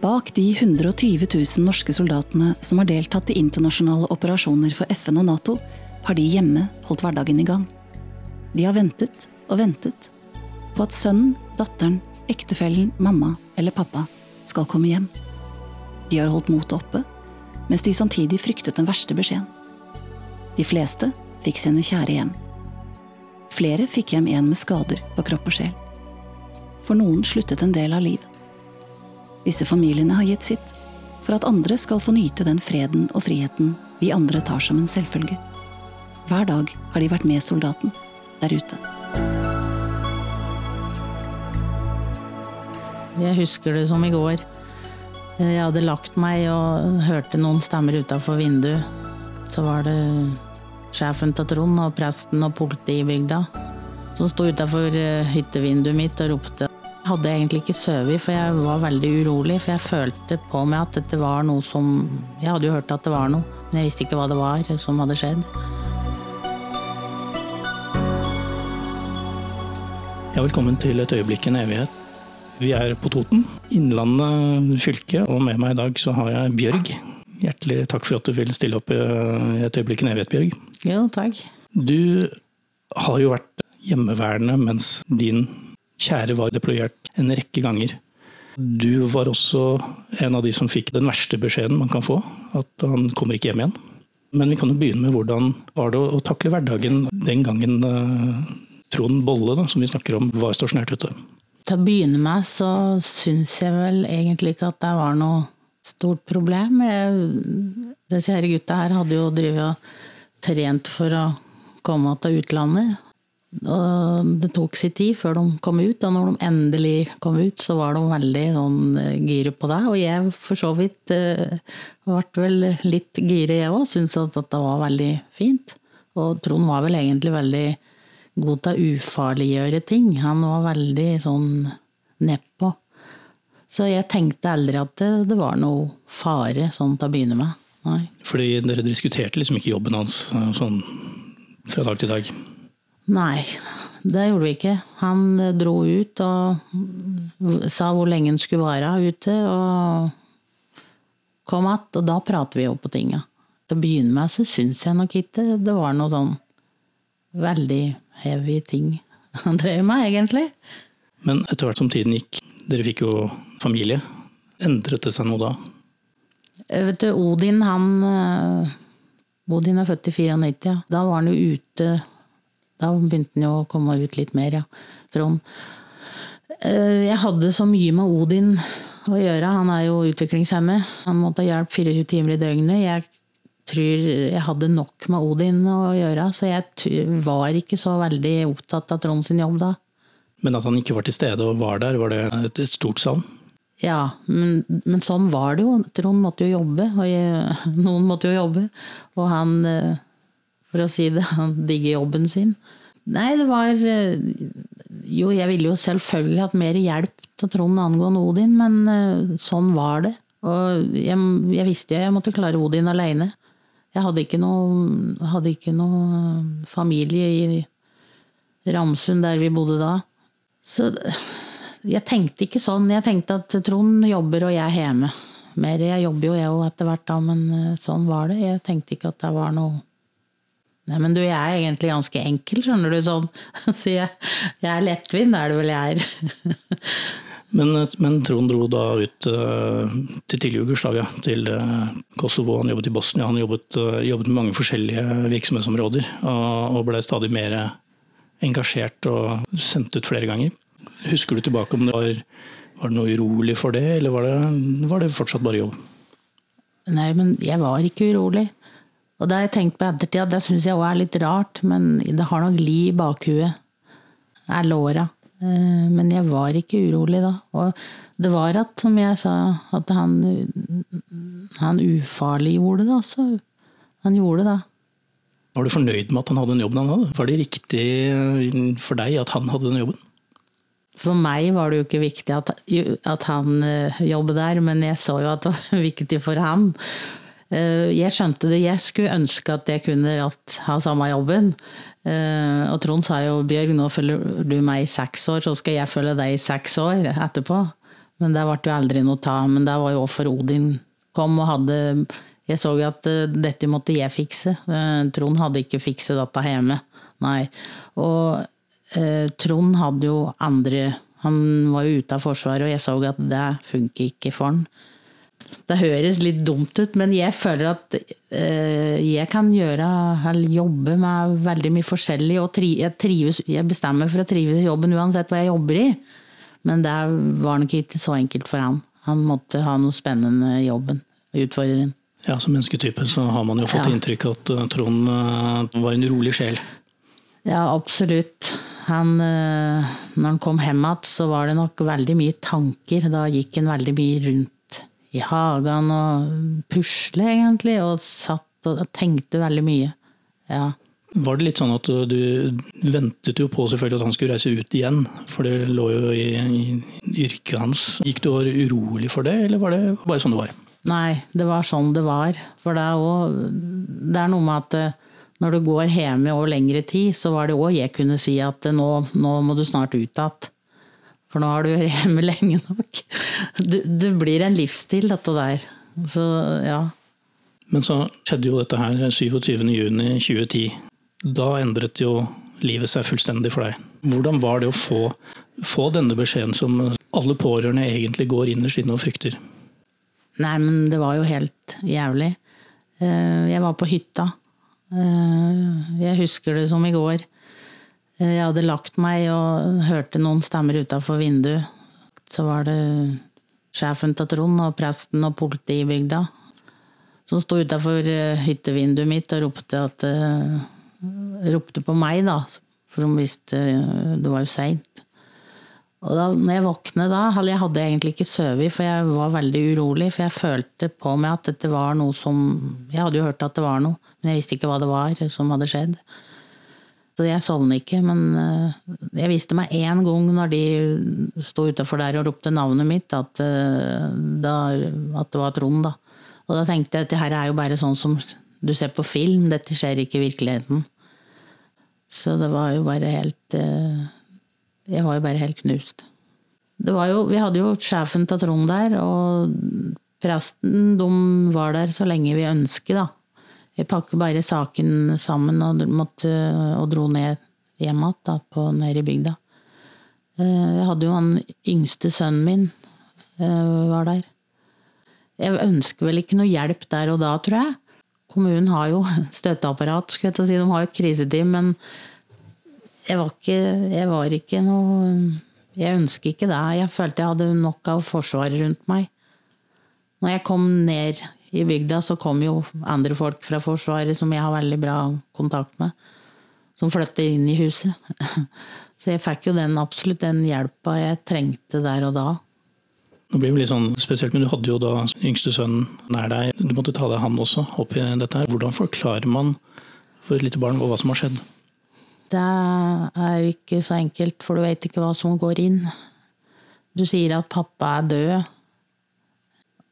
Bak de 120 000 norske soldatene som har deltatt i internasjonale operasjoner for FN og Nato, har de hjemme holdt hverdagen i gang. De har ventet og ventet på at sønnen, datteren, ektefellen, mamma eller pappa skal komme hjem. De har holdt motet oppe, mens de samtidig fryktet den verste beskjeden. De fleste fikk sine kjære hjem. Flere fikk hjem en med skader på kropp og sjel. For noen sluttet en del av livet. Disse familiene har gitt sitt, for at andre skal få nyte den freden og friheten vi andre tar som en selvfølge. Hver dag har de vært med soldaten der ute. Jeg husker det som i går. Jeg hadde lagt meg og hørte noen stemmer utafor vinduet. Så var det sjefen til Trond og presten og politiet i bygda som sto utafor hyttevinduet mitt og ropte. Hadde egentlig ikke sovet, for jeg var veldig urolig. For jeg følte på meg at dette var noe som Jeg hadde jo hørt at det var noe, men jeg visste ikke hva det var som hadde skjedd. Ja, velkommen til et øyeblikk i en evighet. Vi er på Toten, Innlandet fylke, og med meg i dag så har jeg Bjørg. Hjertelig takk for at du vil stille opp i et øyeblikk i en evighet, Bjørg. Jo, takk. Du har jo vært hjemmeværende mens din kjære var deployert en rekke ganger. Du var også en av de som fikk den verste beskjeden man kan få, at han kommer ikke hjem igjen. Men vi kan jo begynne med hvordan var det å takle hverdagen den gangen eh, Trond Bolle, da, som vi snakker om, var stasjonert ute? Til å begynne med så syns jeg vel egentlig ikke at det var noe stort problem. Jeg, disse her gutta her hadde jo drevet og trent for å komme til utlandet. Det tok sin tid før de kom ut, og når de endelig kom ut, så var de veldig sånn gire på det. Og jeg for så vidt uh, ble vel litt gire, jeg òg. Syntes at dette var veldig fint. Og Trond var vel egentlig veldig god til å ufarliggjøre ting. Han var veldig sånn nedpå. Så jeg tenkte aldri at det, det, var noe fare sånn til å begynne med. Nei. Fordi dere diskuterte liksom ikke jobben hans sånn fra dag til dag? Nei, det gjorde vi ikke. Han dro ut og sa hvor lenge han skulle være ute, og kom att. Og da prater vi jo på tinga. Til å begynne med så syns jeg nok ikke det var noe sånn veldig heavy ting han drev med, egentlig. Men etter hvert som tiden gikk, dere fikk jo familie. Endret det seg noe da? Vet du, Odin han Odin er født i 94. Da var han jo ute da begynte han jo å komme ut litt mer, ja. Trond. Jeg hadde så mye med Odin å gjøre. Han er jo utviklingshemmet. Han måtte ha hjelp 24 timer i døgnet. Jeg tror jeg hadde nok med Odin å gjøre, så jeg var ikke så veldig opptatt av Trond sin jobb da. Men at han ikke var til stede og var der, var det et, stort savn? Ja, men, men, sånn var det jo. Trond måtte jo jobbe, og jeg, noen måtte jo jobbe. Og han for å si det. Han digger jobben sin. Nei, det var eh, Jo, jeg ville jo selvfølgelig hatt mer hjelp til Trond angående Odin, men eh, sånn var det. Og jeg, jeg visste jo jeg måtte klare Odin aleine. Jeg hadde ikke, noe, hadde ikke noe familie i Ramsund, der vi bodde da. Så jeg tenkte ikke sånn. Jeg tenkte at Trond jobber, og jeg er hjemme. Mer, jeg jobber jo jeg òg etter hvert, da, men eh, sånn var det. Jeg tenkte ikke at det var noe Nei, men du, jeg er egentlig ganske enkel, skjønner du, sånn. Så jeg, jeg er lettvint, er det vel jeg er. men, men, Trond dro da ut uh, til tidlig Jugoslavia, til uh, Kosovo. Han jobbet i Bosnia. Han jobbet, uh, jobbet med mange forskjellige virksomhetsområder og, og ble stadig mer engasjert og sendt ut flere ganger. Husker du tilbake om det var, var det noe urolig for det, eller var det, var det fortsatt bare jobb? Nei, men jeg var ikke urolig. Og det har jeg tenkt på ettertid, at det syns jeg òg er litt rart, men det har nok li i bakhuet. Er låra. Eh, men jeg var ikke urolig da. Og det var at, som jeg sa, at han, han ufarliggjorde det også. Han gjorde det. Var du fornøyd med at han hadde den jobben han hadde? Var det riktig for deg at han hadde den jobben? For meg var det jo ikke viktig at, at han eh, jobbet der, men jeg så jo at det var viktig for han. Eh, jeg skjønte det. Jeg skulle ønske at jeg kunne ha samme jobben. Eh, og Trond sa jo Bjørg, nå følger du meg i seks år, så skal jeg følge deg i seks år etterpå. Men det ble jo aldri noe ta. Men det var jo for Odin kom og hadde Jeg så jo at eh, dette måtte jeg fikse. Trond hadde ikke fikset dette hjemme. Nei. Og Trond hadde jo andre Han var jo ute av Forsvaret, og jeg så at det funker ikke for han. Det høres litt dumt ut, men jeg føler at eh, jeg kan gjøre eller jobbe med veldig mye forskjellig. Og jeg, trives, jeg bestemmer for å trives i jobben uansett hva jeg jobber i. Men det var nok ikke så enkelt for han. Han måtte ha noe spennende i jobben. utfordringen. Ja, Som mennesketype så har man jo fått Ja. inntrykk av at eh, Trond eh, var en rolig sjel. Ja, absolutt. Han, når han kom hjem igjen, så var det nok veldig mye tanker. Da gikk han veldig mye rundt i hagen og pusle, egentlig. Og satt og tenkte veldig mye. Ja. Var det litt sånn at du, ventet jo på selvfølgelig at han skulle reise ut igjen, for det lå jo i, i yrket hans. Gikk du og var urolig for det, eller var det bare sånn det var? Nei, det var sånn det var. For det er, også, det er noe med at eh, når du går hjemme over lengre tid, så var det òg jeg kunne si at eh, nå, nå må du snart ut igjen. For nå har du vært hjemme lenge nok. Du, du blir en livsstil, dette der. Så ja. Men så skjedde jo dette her 27.6.2010. Da endret jo livet seg fullstendig for deg. Hvordan var det å få, få denne beskjeden som alle pårørende egentlig går innerst inne og frykter? Nei, men det var jo helt jævlig. Eh, Jeg var på hytta. Eh, Jeg husker det som i går. Eh, Jeg hadde lagt meg og hørte noen stemmer utafor vinduet. Så var det sjefen til Trond og presten og politiet i bygda som sto utafor hyttevinduet mitt og ropte, at, eh, ropte på meg, da. For de visste eh, det var jo seint. Og da når jeg våknet da, jeg hadde egentlig ikke sovet, for jeg var veldig urolig, for jeg følte på meg at dette var noe som Jeg hadde jo hørt at det var noe, men jeg visste ikke hva det var som hadde skjedd. Så jeg sovnet ikke, men eh, jeg viste meg én gang når de sto utafor der og ropte navnet mitt, at, eh, da, at det var Trond, da. Og da tenkte jeg at det her er jo bare sånn som du ser på film, dette skjer ikke i virkeligheten. Så det var jo bare helt eh, Jeg var jo bare helt knust. Det var jo, vi hadde jo sjefen til Trond der, og presten de var der så lenge vi ønsket, da. Vi pakket bare saken sammen og, måtte, og dro ned hjem igjen nede i bygda. Eh, Jeg hadde jo han yngste sønnen min eh, var der. Jeg ønsker vel ikke noe hjelp der og da, tror jeg. Kommunen har jo støtteapparat, skulle jeg si. De har jo et kriseteam, men jeg var ikke, jeg var ikke noe Jeg ønsker ikke det. Jeg følte jeg hadde nok av forsvaret rundt meg. Når jeg kom ned i bygda, så kom jo andre folk fra Forsvaret som jeg har veldig bra kontakt med, som flytter inn i huset. Så jeg fikk jo den, absolutt den hjelpa jeg trengte der og da. Det blir jo litt sånn spesielt, men du hadde jo da yngste sønnen nær deg. Du måtte ta deg han også opp i dette her. Hvordan forklarer man for et lite barn hva som har skjedd? Det er ikke så enkelt, for du vet ikke hva som går inn. Du sier at pappa er død.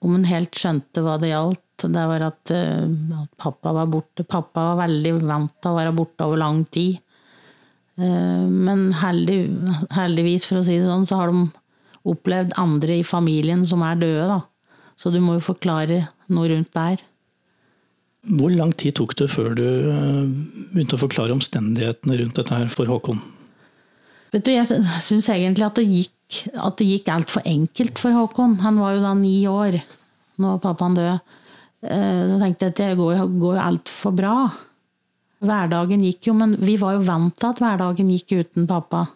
Om hun helt skjønte hva det gjaldt, det var at, eh, at pappa var borte. Pappa var veldig vant til å være borte over lang tid. Eh, Men heldig, heldigvis, for å si det sånn, så har de opplevd andre i familien som er døde, da. Så du må jo forklare noe rundt der. Hvor lang tid tok det før du eh, begynte å forklare omstendighetene rundt dette her for Håkon? Vet du, Jeg syns egentlig at det gikk, at det gikk altfor enkelt for Håkon. Han var jo da ni år når pappaen døde. Eh, Så tenkte jeg at det går jo altfor bra. Hverdagen gikk jo, men vi var jo vant til at hverdagen gikk uten pappa.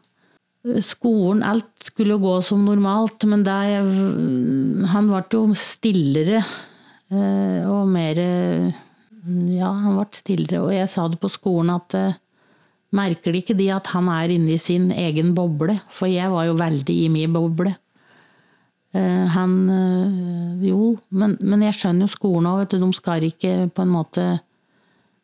Skolen, alt skulle jo gå som normalt, men jeg, han ble jo stillere eh, og mer Ja, han ble stillere. Og jeg sa det på skolen at eh, merker de ikke de at han er inne i sin egen boble? For jeg var jo veldig i min boble. Eh, Han eh, Jo, men, men jeg skjønner jo skolen òg, vet du. De skal ikke på en måte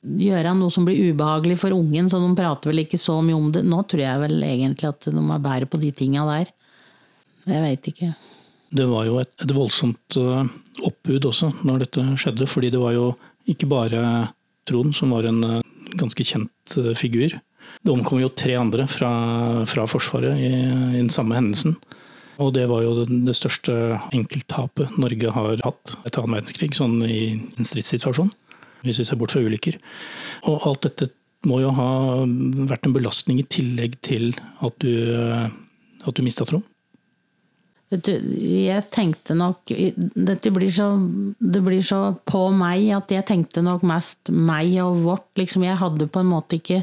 gjøre noe som blir ubehagelig for ungen, så de prater vel ikke så mye om det. Nå tror jeg vel egentlig at de er bedre på de tinga der. Jeg veit ikke. Det var jo et, et voldsomt eh, oppbud også når dette skjedde, fordi det var jo ikke bare Trond som var en ganske kjent figur. Det omkom jo tre andre fra, fra Forsvaret i, i den samme hendelsen. Og det var jo det største enkelttapet Norge har hatt etter annen verdenskrig, sånn i en stridssituasjon. Hvis vi ser bort fra ulykker. Og alt dette må jo ha vært en belastning i tillegg til at du, at du mista Trond? Du, jeg tenkte nok Dette blir så, det blir så på meg at jeg tenkte nok mest meg og vårt. Liksom, jeg hadde på en måte ikke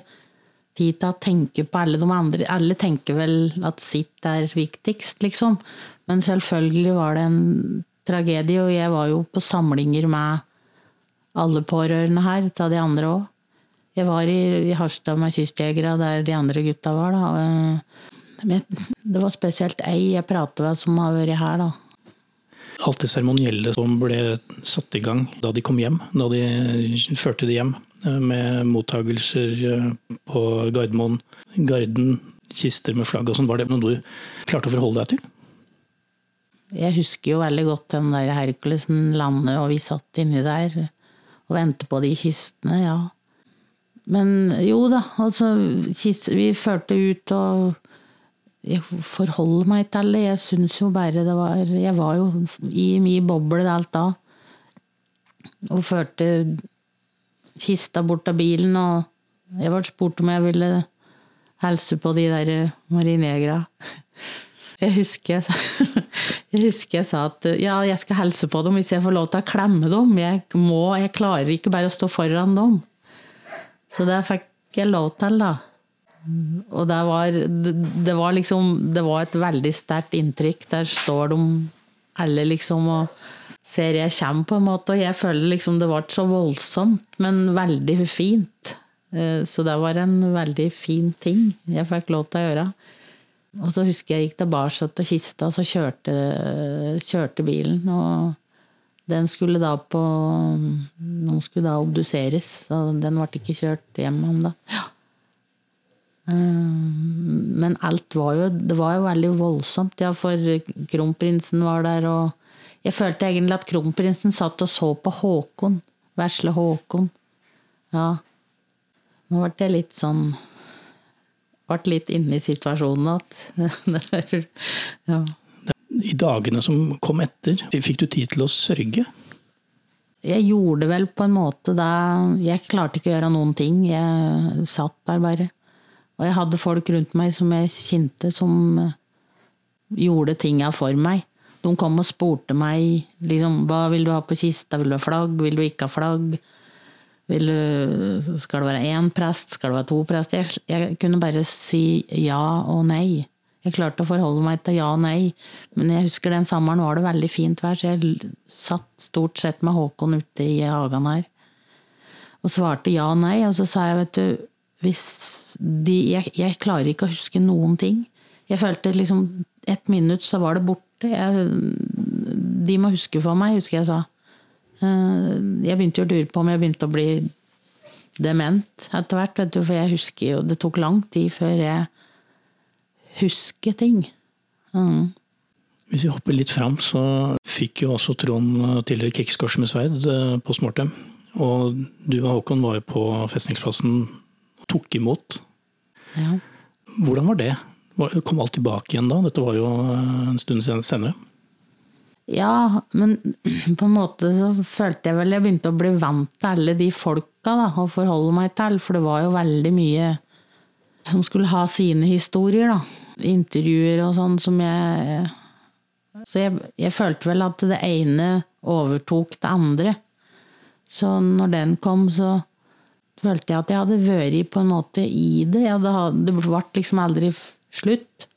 tid til å tenke på alle de andre. Alle tenker vel at sitt er viktigst, liksom. Men selvfølgelig var det en tragedie, og jeg var jo på samlinger med alle pårørende her, av de andre òg. Jeg var i, Harstad med kystjegere, der de andre gutta var, da. Men det var spesielt ei jeg pratet med som har vært her, da. Alt det seremonielle som ble satt i gang da de kom hjem, da de førte de hjem, med mottagelser eh, på Gardermoen. Garden, kister med flagg og sånn. Var det noe du klarte å forholde deg til? Jeg husker jo veldig godt den der Herkulesen landet, og vi satt inni der og ventet på de kistene, ja. Men jo da, altså Vi førte ut, og jeg forholder meg til det. Jeg syns jo bare det var Jeg var jo i min boble alt da. Og førte kista bort av bilen, og jeg ble spurt om jeg ville hilse på de der marinegra. Jeg husker jeg, jeg husker jeg sa at ja, jeg skal hilse på dem hvis jeg får lov til å klemme dem. Jeg må, jeg klarer ikke bare å stå foran dem. Så det fikk jeg lov til, da. Og det var, det var liksom Det var et veldig sterkt inntrykk. Der står de alle liksom og ser jeg kommer, på en måte. Og jeg føler liksom det ble så voldsomt, men veldig fint. Eh, så det var en veldig fin ting jeg fikk lov til å gjøre. Og så husker jeg gikk tilbake til kista, så kjørte, kjørte bilen. Og den skulle da på Noen skulle da obduseres, så den ble ikke kjørt hjem om Ja. Eh, men alt var jo Det var jo veldig voldsomt, ja, for kronprinsen var der, og jeg følte egentlig at kronprinsen satt og så på Håkon. Vesle Håkon. Ja. Nå ble jeg litt sånn Ble litt inne i situasjonen at ja. I dagene som kom etter, fikk du tid til å sørge? Jeg gjorde vel på en måte da Jeg klarte ikke å gjøre noen ting. Jeg satt der bare. Og jeg hadde folk rundt meg som jeg kjente, som gjorde tinga for meg. De kom og spurte meg liksom, hva vil du ha på kista, vil du ha flagg, vil du ikke ha flagg? Vil du, skal det være én prest, skal det være to prester? Jeg, jeg, kunne bare si ja og nei. Jeg klarte å forholde meg til ja og nei, men jeg husker den sommeren var det veldig fint vær, så jeg satt stort sett med Håkon ute i hagen her. Og svarte ja og nei, og så sa jeg, vet du, hvis de Jeg, jeg klarer ikke å huske noen ting. Jeg følte liksom ett minutt så var det borte jeg, de må huske for meg, husker jeg sa. Eh, jeg begynte jo å lure på om jeg begynte å bli dement etter hvert. vet du, For jeg husker jo Det tok lang tid før jeg husker ting. Mm. Hvis vi hopper litt fram, så fikk jo også Trond tidligere krigskors med sverd eh, på Smårtem. Og du og Håkon var jo på festningsplassen tok imot. Ja. Hvordan var det? Kom alt tilbake igjen da? Dette var jo eh, en stund senere. Ja, men på en måte så følte jeg vel jeg begynte å bli vant til alle de folka da, å forholde meg til. For det var jo veldig mye som skulle ha sine historier, da. Intervjuer og sånn som jeg Så jeg, jeg følte vel at det ene overtok det andre. Så når den kom, så følte jeg at jeg hadde vært på en måte i det. Det ble liksom aldri slutt.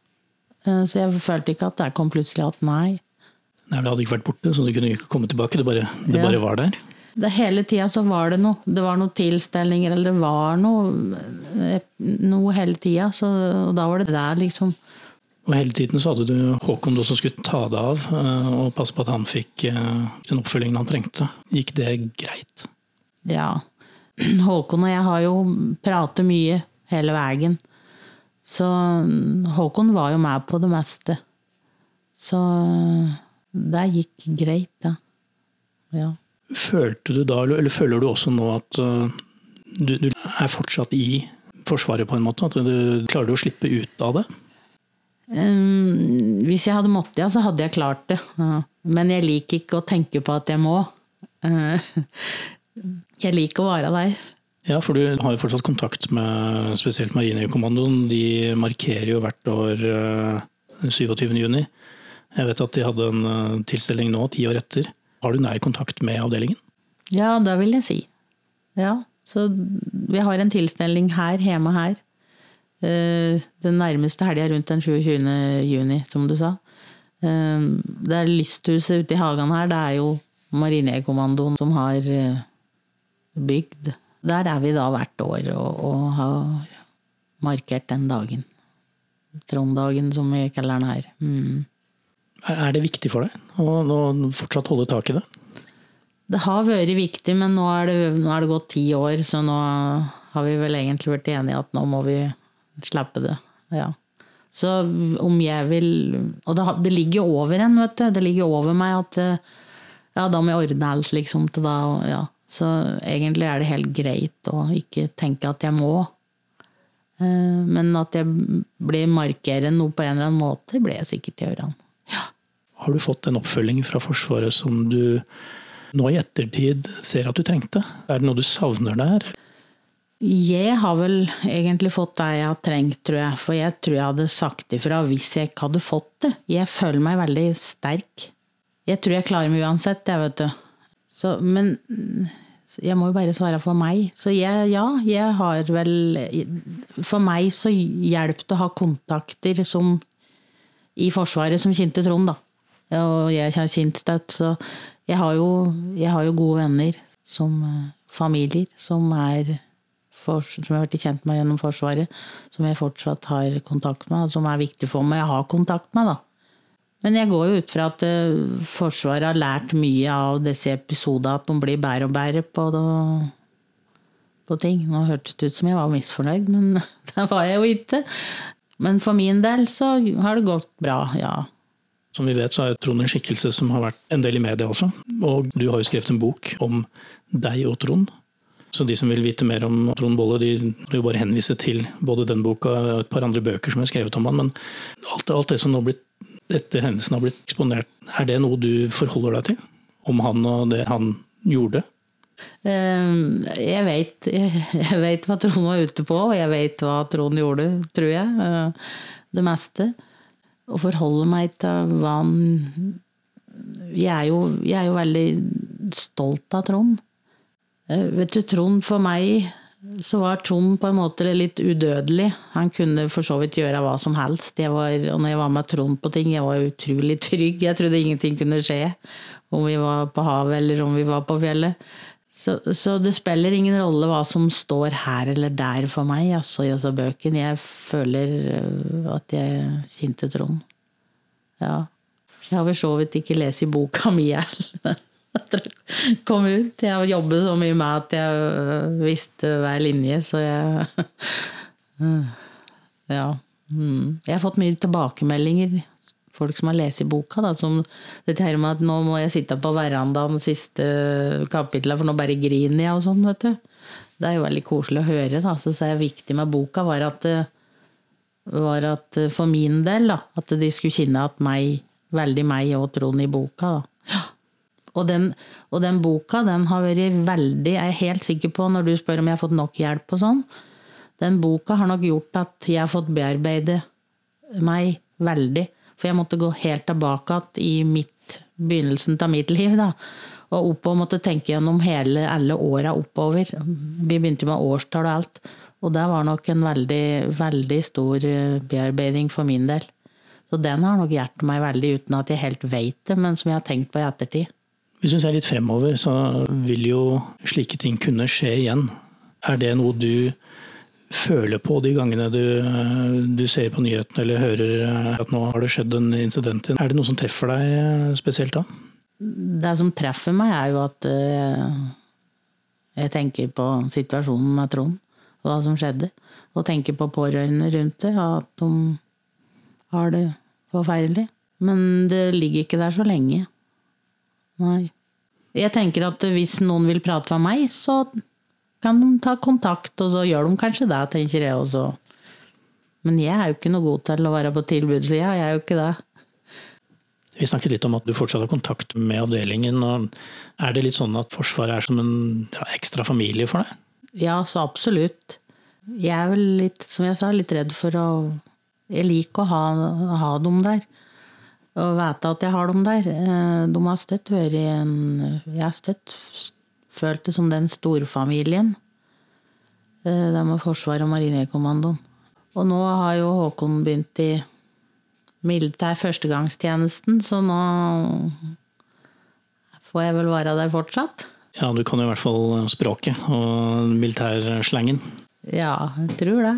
Eh, så jeg følte ikke at der kom plutselig at nei. Nei, Det hadde ikke vært borte, så du kunne ikke komme tilbake? Det bare, det ja. bare var der? Det, hele tida så var det noe. Det var noen tilstelninger, eller det var noe, eh, noe hele tida. Og da var det der, liksom. Og hele tiden så hadde du Håkon du som skulle ta det av, eh, og passe på at han fikk den oppfølgingen han trengte. Gikk det greit? Ja. Håkon og jeg har jo pratet mye hele veien. Så Håkon var jo med på det meste. Så det gikk greit, da. Ja. Følte du da, eller føler du også nå at uh, du, du, er fortsatt i Forsvaret, på en måte? At du klarer du å slippe ut av det? Um, Hvis jeg hadde måttet, ja, så hadde jeg klart det. Ja. Men jeg liker ikke å tenke på at jeg må. Jeg liker å være der. Ja, for du har jo fortsatt kontakt med spesielt Marinekommandoen. De markerer jo hvert år 27. juni. Jeg vet at de hadde en eh, tilstelning nå, ti år etter. Har du nær kontakt med avdelingen? Ja, det vil jeg si. Ja, så vi har en tilstelning her, hjemme her. Eh, den nærmeste helga rundt den 27. juni, som du sa. Eh, det er lysthuset ute i hagen her, det er jo Marinekommandoen som har bygd. Der er vi da hvert år og, og har markert den dagen. Tronddagen, som vi kaller den her. Mm. Er det viktig for deg å, å fortsatt holde tak i det? Det har vært viktig, men nå er, det, nå er, det, gått ti år, så nå har vi vel egentlig vært enige at nå må vi slippe det. Ja. Så om jeg vil Og det, det ligger over en, vet du. Det ligger over meg at ja, da må jeg ordne alt, liksom, til da. Ja. Så egentlig er det helt greit å ikke tenke at jeg må. Eh, men at jeg blir markerer noe på en eller annen måte, blir jeg sikkert gjøre. Ja. Har du fått en oppfølging fra Forsvaret som du nå i ettertid ser at du trengte? Er det noe du savner der? Jeg har vel egentlig fått det jeg har trengt, tror jeg. For jeg tror jeg hadde sagt ifra hvis jeg ikke hadde fått det. Jeg føler meg veldig sterk. Jeg tror jeg klarer meg uansett, jeg, vet du. Så, men jeg må jo bare svare for meg. Så jeg, ja, jeg har vel For meg så hjelper det å ha kontakter som i Forsvaret som kjente Trond, da. Og jeg har kjent støtt, så jeg har, jo, jeg har jo gode venner som eh, familier som er for, som jeg har vært kjent med gjennom Forsvaret, som jeg fortsatt har kontakt med, og som er viktig for meg å ha kontakt med. da. Men jeg går jo ut fra at uh, Forsvaret har lært mye av disse episodene, at de blir bedre og bedre på, på ting. Nå hørtes det ut som jeg var misfornøyd, men det var jeg jo ikke. Men for min del så har det gått bra, ja. Som vi vet så er Trond en skikkelse som har vært en del i media også. Og du har jo skrevet en bok om deg og Trond. Så de som vil vite mer om Trond Bolle, de vil jo bare henvise til både den boka og et par andre bøker som er skrevet om han. Men alt, alt det som nå blitt, etter hendelsen har blitt eksponert, er det noe du forholder deg til? Om han og det han gjorde? Ehm, jeg vet, jeg vet hva Trond var ute på, og jeg vet hva Trond gjorde, tror jeg. Eh, det meste. Å forholde meg til hva han jeg er, jo, jeg er jo veldig stolt av Trond. Eh, vet du, Trond for meg så var Trond på en måte litt udødelig. Han kunne for så vidt gjøre hva som helst. Var, og når jeg var med Trond på ting, jeg var utrolig trygg. Jeg trodde ingenting kunne skje. Om vi var på havet eller om vi var på fjellet. Så, så, det spiller ingen rolle hva som står her eller der for meg altså, i altså, bøken. Jeg føler øh, at jeg kjente Trond. Ja. Jeg har for så vidt ikke lest i boka mi heller. kom ut. Jeg jobbet så mye med at jeg øh, visste hver linje, så jeg Ja. Mm. Jeg har fått mye tilbakemeldinger folk som har lest i boka, da, som dette her med at nå må jeg sitte på verandaen siste kapitlet, for nå bare griner jeg og sånn, vet du. Det er jo veldig koselig å høre, da. Så det viktig med boka, var at, var at for min del, da, at de skulle kjenne at meg, veldig meg og Trond i boka, da. Og den, og den, boka den har vært veldig, jeg er helt sikker på, når du spør om jeg har fått nok hjelp og sånn, den boka har nok gjort at jeg har fått bearbeide meg veldig. For jeg måtte gå helt tilbake i mitt, begynnelsen av mitt liv. da, Og opp og måtte tenke gjennom hele, alle åra oppover. Vi begynte med årstall og alt. Og det var nok en veldig, veldig stor eh, bearbeiding for min del. Så den har nok hjulpet meg veldig, uten at jeg helt veit det, men som jeg har tenkt på i ettertid. Hvis du ser litt fremover, så vil jo slike ting kunne skje igjen. Er det noe du føler på de gangene du, du, ser på nyhetene eller hører at nå har det skjedd en incident? Er det noe som treffer deg spesielt da? Det som treffer meg, er jo at eh, jeg tenker på situasjonen med Trond. Og hva som skjedde. Og tenker på pårørende rundt det. At de har det forferdelig. Men det ligger ikke der så lenge. Nei. Jeg tenker at hvis noen vil prate med meg, så kan de ta kontakt, og så gjør de kanskje det, tenker jeg også. Men jeg er jo ikke noe god til å være på tilbudssida, jeg er jo ikke det. Vi snakket litt om at du fortsatt har kontakt med avdelingen. og Er det litt sånn at Forsvaret er som en ja, ekstra familie for deg? Ja, så absolutt. Jeg er vel litt, som jeg sa, litt redd for å Jeg liker å ha, ha dem der. Og vite at jeg har dem der. Eh, de har støtt vært en Jeg har støtt følt det som den storfamilien. Eh, det med Forsvaret og Marinekommandoen. Og nå har jo Håkon begynt i militær førstegangstjenesten, så nå får jeg vel være der fortsatt. Ja, du kan jo i hvert fall språket og militærslangen. Ja, jeg tror det.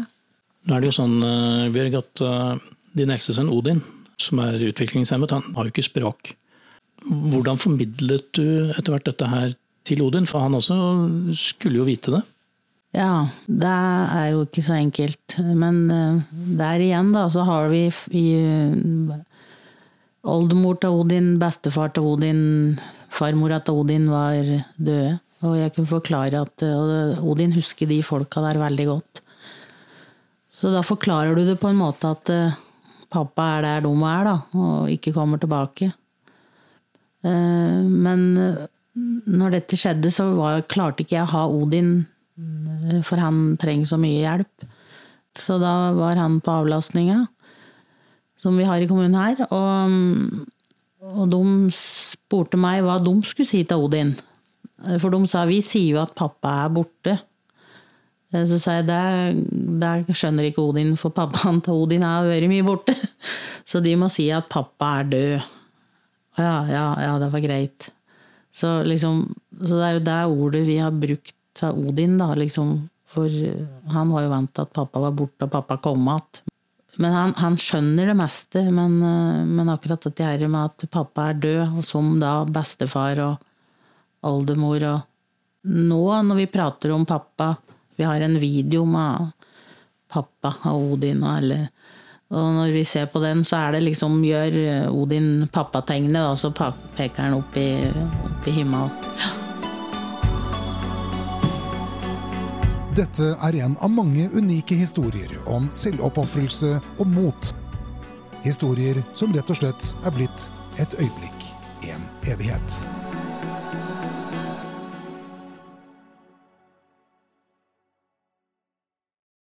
Nå er det jo sånn, eh, Bjørg, at eh, din eldste sønn Odin, som er utviklingshemmet, han har jo ikke språk. Hvordan formidlet du etter hvert dette her til Odin? For han også skulle jo vite det. Ja, det er jo ikke så enkelt. Men eh, der igjen, da, så har vi i Oldemor til Odin, bestefar til Odin, farmora til Odin var døde. Og jeg kunne forklare at Odin husker de folka der veldig godt. Så da forklarer du det på en måte at pappa er der de er, da, og ikke kommer tilbake. Men når dette skjedde, så var, klarte ikke jeg å ha Odin, for han trenger så mye hjelp. Så da var han på avlastninga, som vi har i kommunen her. Og, og de spurte meg hva de skulle si til Odin. For de sa vi sier jo at pappa er borte. Så sa jeg det, skjønner ikke Odin, for pappaen til Odin har vært mye borte. Så de må si at pappa er død. Ja, ja, ja, det var greit. Så, liksom, så det er jo det ordet vi har brukt til Odin, da, liksom. For han var jo vant til at pappa var borte, og pappa kom igjen. Men han, han, skjønner det meste. Men, men akkurat dette her med at pappa er død, og som da bestefar og oldemor og Nå når vi prater om pappa Vi har en video med pappa og Odin og. Og når vi ser på den, så er det liksom Gjør Odin pappategnet, da, så peker han opp i, opp i himmelen. Dette er en av mange unike historier om selvoppofrelse og mot. Historier som rett og slett er blitt et øyeblikk, en evighet.